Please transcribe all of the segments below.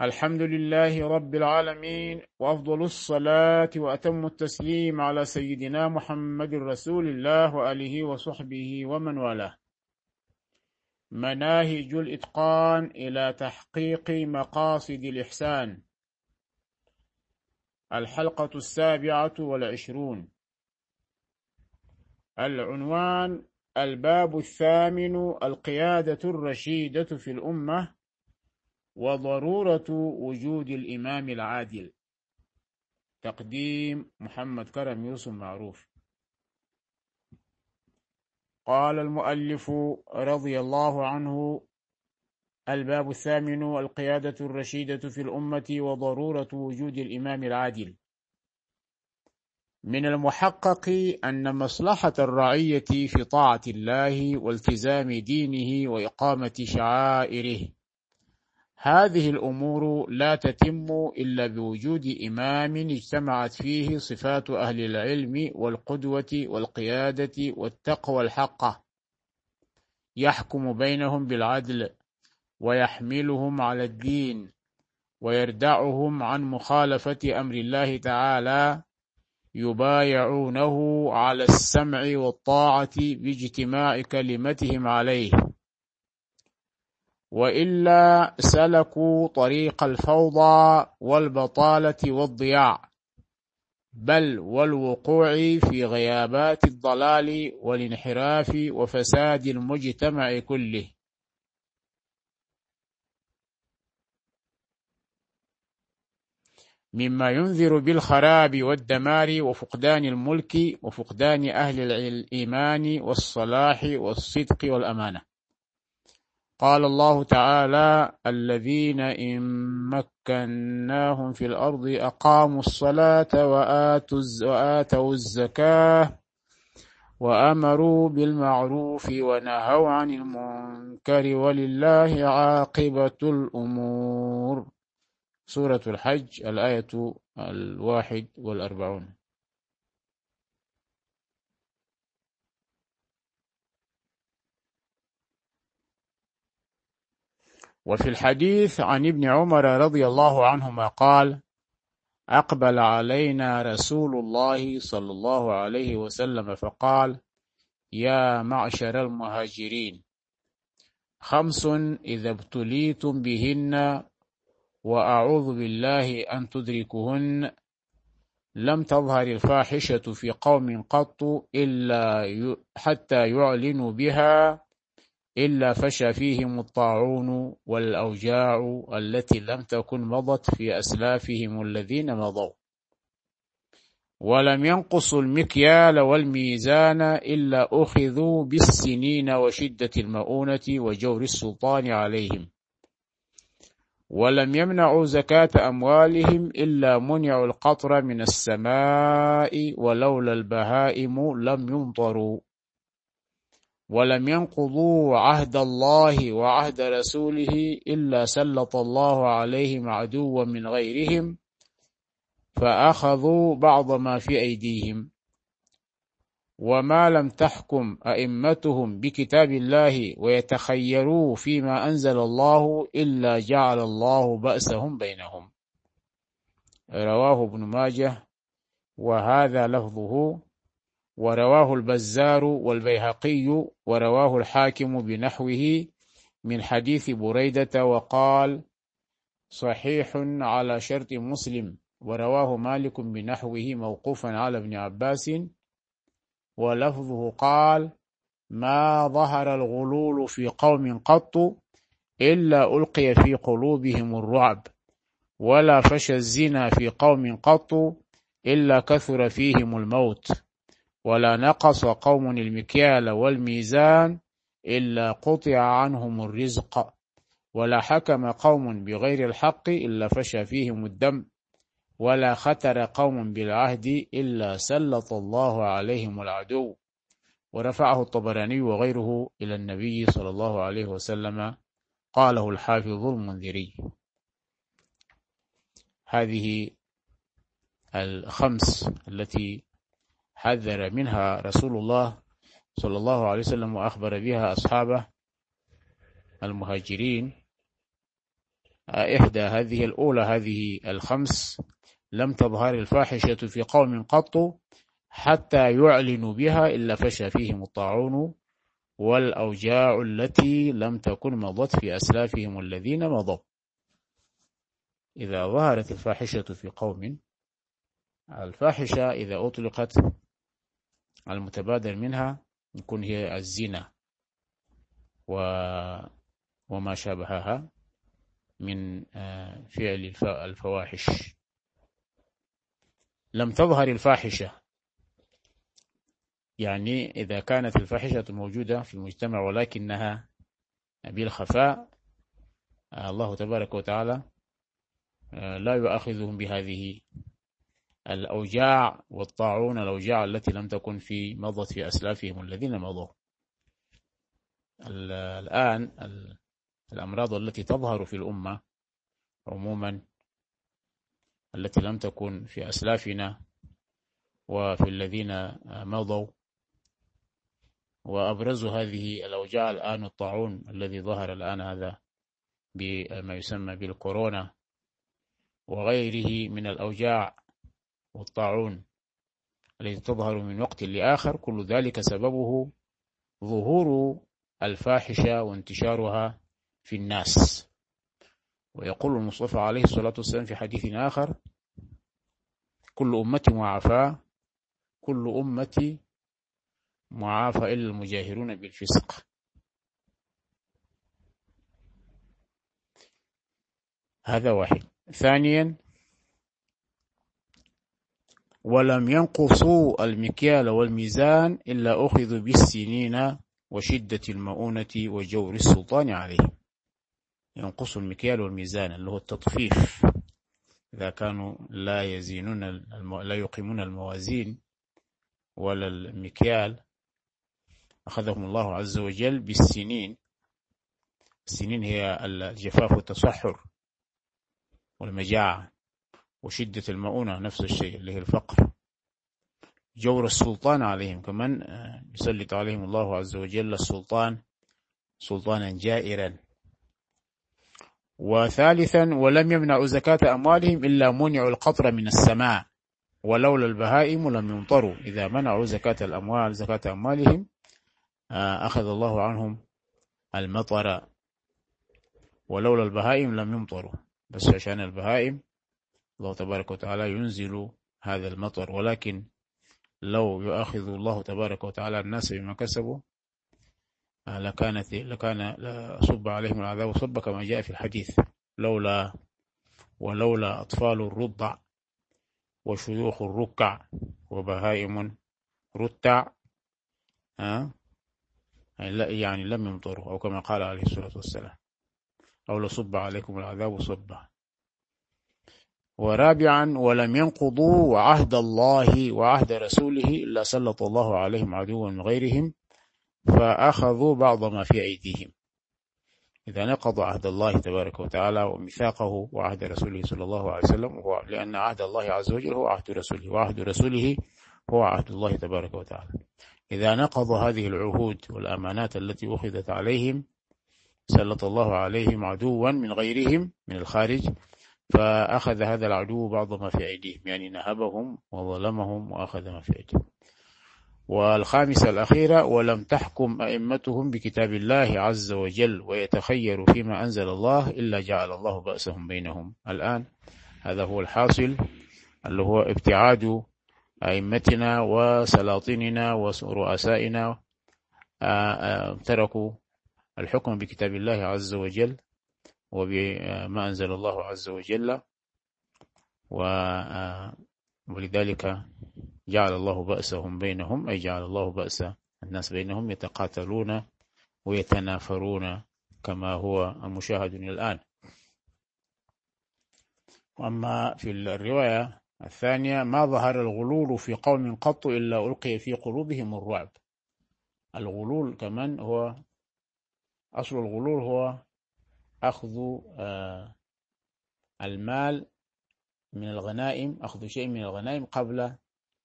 الحمد لله رب العالمين وأفضل الصلاة وأتم التسليم على سيدنا محمد رسول الله وآله وصحبه ومن والاه. مناهج الإتقان إلى تحقيق مقاصد الإحسان. الحلقة السابعة والعشرون. العنوان الباب الثامن القيادة الرشيدة في الأمة. وضرورة وجود الإمام العادل. تقديم محمد كرم يوسف معروف. قال المؤلف رضي الله عنه الباب الثامن القيادة الرشيدة في الأمة وضرورة وجود الإمام العادل. من المحقق أن مصلحة الرعية في طاعة الله والتزام دينه وإقامة شعائره. هذه الأمور لا تتم إلا بوجود إمام اجتمعت فيه صفات أهل العلم والقدوة والقيادة والتقوى الحقة. يحكم بينهم بالعدل ويحملهم على الدين ويردعهم عن مخالفة أمر الله تعالى يبايعونه على السمع والطاعة باجتماع كلمتهم عليه. وإلا سلكوا طريق الفوضى والبطالة والضياع بل والوقوع في غيابات الضلال والانحراف وفساد المجتمع كله. مما ينذر بالخراب والدمار وفقدان الملك وفقدان أهل الإيمان والصلاح والصدق والأمانة. قال الله تعالى الذين إن مكناهم في الأرض أقاموا الصلاة وآتوا, الزكاة وأمروا بالمعروف ونهوا عن المنكر ولله عاقبة الأمور. سورة الحج الآية الواحد والأربعون. وفي الحديث عن ابن عمر رضي الله عنهما قال أقبل علينا رسول الله صلى الله عليه وسلم فقال يا معشر المهاجرين خمس إذا ابتليتم بهن وأعوذ بالله أن تدركهن لم تظهر الفاحشة في قوم قط إلا حتى يعلنوا بها إلا فشى فيهم الطاعون والأوجاع التي لم تكن مضت في أسلافهم الذين مضوا. ولم ينقصوا المكيال والميزان إلا أخذوا بالسنين وشدة المؤونة وجور السلطان عليهم. ولم يمنعوا زكاة أموالهم إلا منعوا القطر من السماء ولولا البهائم لم يمطروا. ولم ينقضوا عهد الله وعهد رسوله إلا سلط الله عليهم عدوا من غيرهم فأخذوا بعض ما في أيديهم. وما لم تحكم أئمتهم بكتاب الله ويتخيروا فيما أنزل الله إلا جعل الله بأسهم بينهم. رواه ابن ماجه وهذا لفظه ورواه البزار والبيهقي ورواه الحاكم بنحوه من حديث بريدة وقال صحيح على شرط مسلم ورواه مالك بنحوه موقوفا على ابن عباس ولفظه قال ما ظهر الغلول في قوم قط إلا ألقي في قلوبهم الرعب ولا فشى الزنا في قوم قط إلا كثر فيهم الموت ولا نقص قوم المكيال والميزان إلا قطع عنهم الرزق. ولا حكم قوم بغير الحق إلا فشى فيهم الدم. ولا ختر قوم بالعهد إلا سلط الله عليهم العدو. ورفعه الطبراني وغيره إلى النبي صلى الله عليه وسلم. قاله الحافظ المنذري. هذه الخمس التي حذر منها رسول الله صلى الله عليه وسلم وأخبر بها أصحابه المهاجرين. إحدى هذه الأولى هذه الخمس لم تظهر الفاحشة في قوم قط حتى يعلنوا بها إلا فشى فيهم الطاعون والأوجاع التي لم تكن مضت في أسلافهم الذين مضوا. إذا ظهرت الفاحشة في قوم الفاحشة إذا أطلقت المتبادر منها يكون هي الزنا و وما شابهها من آه، فعل الفواحش. لم تظهر الفاحشة. يعني إذا كانت الفاحشة موجودة في المجتمع ولكنها بالخفاء آه، الله تبارك وتعالى آه، لا يؤاخذهم بهذه الأوجاع والطاعون الأوجاع التي لم تكن في مضت في أسلافهم الذين مضوا. الآن الأمراض التي تظهر في الأمة عموما التي لم تكن في أسلافنا وفي الذين مضوا. وأبرز هذه الأوجاع الآن الطاعون الذي ظهر الآن هذا بما يسمى بالكورونا وغيره من الأوجاع والطاعون التي تظهر من وقت لآخر كل ذلك سببه ظهور الفاحشة وانتشارها في الناس. ويقول المصطفى عليه الصلاة والسلام في حديث آخر كل أمة معافاة كل أمتي معافى إلا المجاهرون بالفسق. هذا واحد. ثانيا ولم ينقصوا المكيال والميزان إلا أخذوا بالسنين وشدة المؤونة وجور السلطان عليه ينقص المكيال والميزان اللي هو التطفيف. إذا كانوا لا يزينون الم... لا يقيمون الموازين ولا المكيال أخذهم الله عز وجل بالسنين. السنين هي الجفاف والتصحر والمجاعة. وشدة المؤونة نفس الشيء اللي هي الفقر. جور السلطان عليهم كمان آه، يسلط عليهم الله عز وجل السلطان سلطانا جائرا. وثالثا ولم يمنعوا زكاة أموالهم إلا منعوا القطر من السماء. ولولا البهائم لم يمطروا. إذا منعوا زكاة الأموال زكاة أموالهم آه، أخذ الله عنهم المطر. ولولا البهائم لم يمطروا. بس عشان البهائم الله تبارك وتعالى ينزل هذا المطر ولكن لو يؤاخذ الله تبارك وتعالى الناس بما كسبوا آه، لكانت لكان صب عليهم العذاب صب كما جاء في الحديث. لولا ولولا أطفال الرضع وشيوخ الركع وبهائم رتع ها يعني لم يمطروا أو كما قال عليه الصلاة والسلام. أو لصب عليكم العذاب صبا. ورابعا ولم ينقضوا عهد الله وعهد رسوله إلا سلط الله عليهم عدوا من غيرهم فأخذوا بعض ما في أيديهم. إذا نقضوا عهد الله تبارك وتعالى وميثاقه وعهد رسوله صلى الله عليه وسلم هو لأن عهد الله عز وجل هو عهد رسوله وعهد رسوله هو عهد الله تبارك وتعالى. إذا نقضوا هذه العهود والأمانات التي أخذت عليهم سلط الله عليهم عدوا من غيرهم من الخارج فأخذ هذا العدو بعض ما في أيديهم يعني نهبهم وظلمهم وأخذ ما في أيديهم. والخامسة الأخيرة ولم تحكم أئمتهم بكتاب الله عز وجل ويتخيروا فيما أنزل الله إلا جعل الله بأسهم بينهم. الآن هذا هو الحاصل اللي هو ابتعاد أئمتنا وسلاطيننا ورؤسائنا آه، آه، تركوا الحكم بكتاب الله عز وجل وبما أنزل الله عز وجل آه، ولذلك جعل الله بأسهم بينهم أي جعل الله بأس الناس بينهم يتقاتلون ويتنافرون كما هو المشاهد الآن. وأما في الرواية الثانية ما ظهر الغلول في قوم قط إلا ألقي في قلوبهم الرعب. الغلول كمان هو أصل الغلول هو أخذ آه، المال من الغنائم أخذ شيء من الغنائم قبل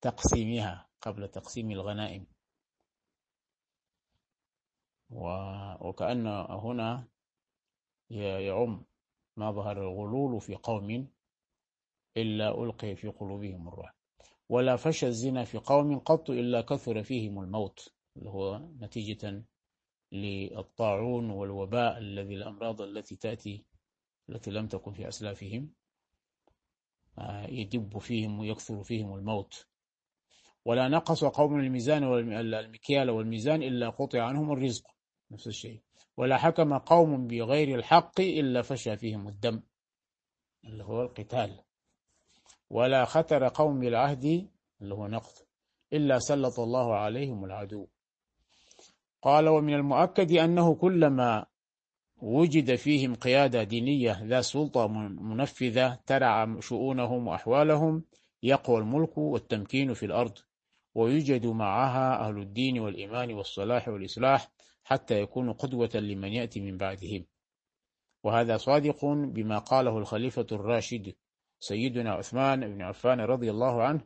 تقسيمها قبل تقسيم الغنائم. وكأن هنا يعم ما ظهر الغلول في قوم إلا ألقي في قلوبهم الرعب. ولا فشى الزنا في قوم قط إلا كثر فيهم الموت اللي هو نتيجة للطاعون والوباء الذي الأمراض التي تأتي التي لم تكن في أسلافهم. آه، يدب فيهم ويكثر فيهم الموت. ولا نقص قوم الميزان والمكيال والميزان إلا قطع عنهم الرزق. نفس الشيء. ولا حكم قوم بغير الحق إلا فشى فيهم الدم. اللي هو القتال. ولا خطر قوم بالعهد اللي هو نقض إلا سلط الله عليهم العدو. قال ومن المؤكد أنه كلما وجد فيهم قيادة دينية ذا سلطة منفذة ترعى شؤونهم وأحوالهم يقوى الملك والتمكين في الأرض ويوجد معها أهل الدين والإيمان والصلاح والإصلاح حتى يكونوا قدوة لمن يأتي من بعدهم. وهذا صادق بما قاله الخليفة الراشد سيدنا عثمان بن عفان رضي الله عنه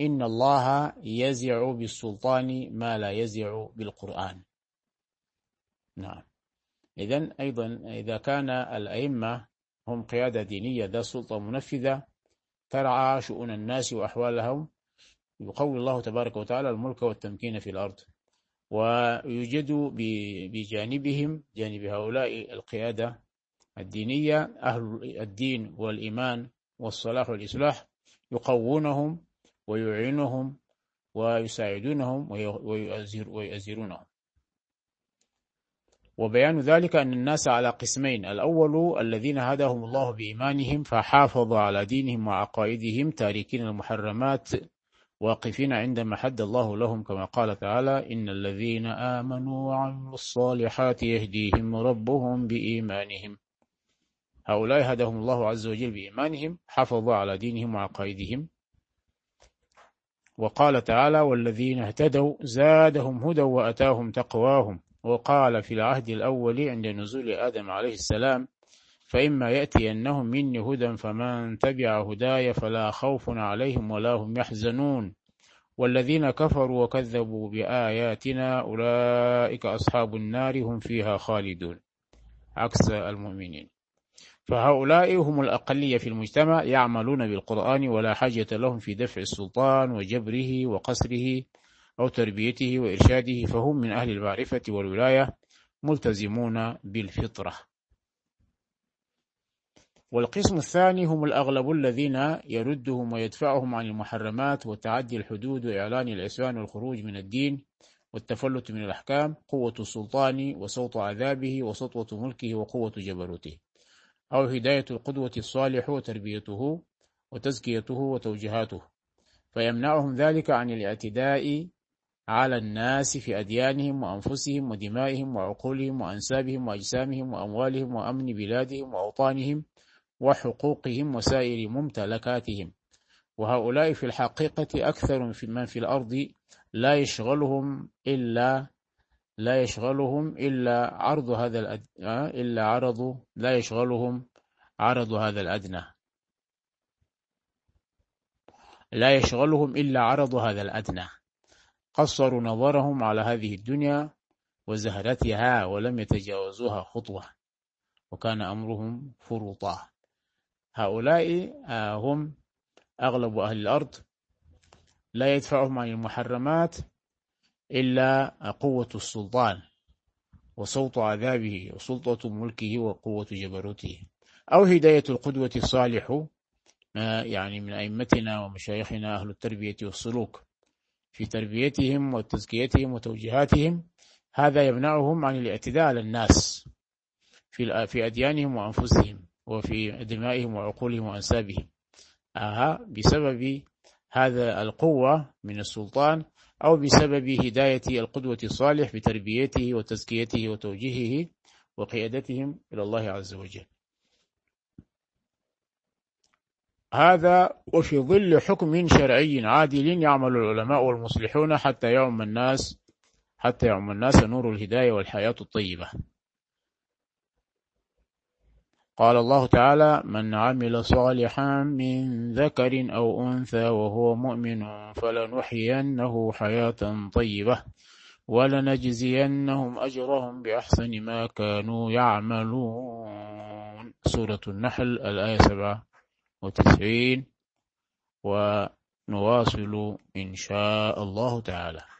إن الله يزع بالسلطان ما لا يزع بالقرآن. نعم. إذا أيضا إذا كان الأئمة هم قيادة دينية ذا سلطة منفذة ترعى شؤون الناس وأحوالهم يقوي الله تبارك وتعالى الملك والتمكين في الأرض ويوجد بجانبهم جانب هؤلاء القيادة الدينية أهل الدين والإيمان والصلاح والإصلاح يقوونهم ويعينهم ويساعدونهم ويؤزرونهم. وبيان ذلك أن الناس على قسمين. الأول الذين هداهم الله بإيمانهم فحافظوا على دينهم وعقائدهم تاركين المحرمات واقفين عندما حد الله لهم كما قال تعالى إن الذين آمنوا وعملوا الصالحات يهديهم ربهم بإيمانهم. هؤلاء هداهم الله عز وجل بإيمانهم حافظوا على دينهم وعقائدهم. وقال تعالى والذين اهتدوا زادهم هدى وأتاهم تقواهم. وقال في العهد الأول عند نزول آدم عليه السلام فإما يأتينهم مني هدى فمن تبع هداي فلا خوف عليهم ولا هم يحزنون. والذين كفروا وكذبوا بآياتنا أولئك أصحاب النار هم فيها خالدون. عكس المؤمنين. فهؤلاء هم الأقلية في المجتمع يعملون بالقرآن ولا حاجة لهم في دفع السلطان وجبره وقصره. أو تربيته وإرشاده فهم من أهل المعرفة والولاية ملتزمون بالفطرة. والقسم الثاني هم الأغلب الذين يردهم ويدفعهم عن المحرمات وتعدي الحدود وإعلان العصيان والخروج من الدين والتفلت من الأحكام قوة السلطان وصوت عذابه وسطوة ملكه وقوة جبروته أو هداية القدوة الصالح وتربيته وتزكيته وتوجيهاته. فيمنعهم ذلك عن الاعتداء على الناس في أديانهم وأنفسهم ودمائهم وعقولهم وأنسابهم وأجسامهم وأموالهم وأمن بلادهم وأوطانهم وحقوقهم وسائر ممتلكاتهم. وهؤلاء في الحقيقة أكثر من في الأرض لا يشغلهم إلا لا يشغلهم إلا عرض هذا الأد... آه، إلا عرض لا يشغلهم عرض هذا الأدنى. لا يشغلهم إلا عرض هذا الأدنى. قصروا نظرهم على هذه الدنيا وزهرتها ولم يتجاوزوها خطوة وكان أمرهم فرطا هؤلاء آه، هم أغلب أهل الأرض. لا يدفعهم عن المحرمات إلا قوة السلطان وصوت عذابه وسلطة ملكه وقوة جبروته. أو هداية القدوة الصالح آه، يعني من أئمتنا ومشايخنا أهل التربية والسلوك. في تربيتهم وتزكيتهم وتوجيهاتهم هذا يمنعهم عن الاعتداء على الناس في في أديانهم وأنفسهم وفي دمائهم وعقولهم وأنسابهم. آها بسبب هذا القوة من السلطان أو بسبب هداية القدوة الصالح بتربيته وتزكيته وتوجيهه وقيادتهم إلى الله عز وجل. هذا وفي ظل حكم شرعي عادل يعمل العلماء والمصلحون حتى يعم الناس حتى يعم الناس نور الهداية والحياة الطيبة. قال الله تعالى من عمل صالحا من ذكر أو أنثى وهو مؤمن فلنحيينه حياة طيبة ولنجزينهم أجرهم بأحسن ما كانوا يعملون. سورة النحل الآية سبعة وتسعين ونواصل إن شاء الله تعالى.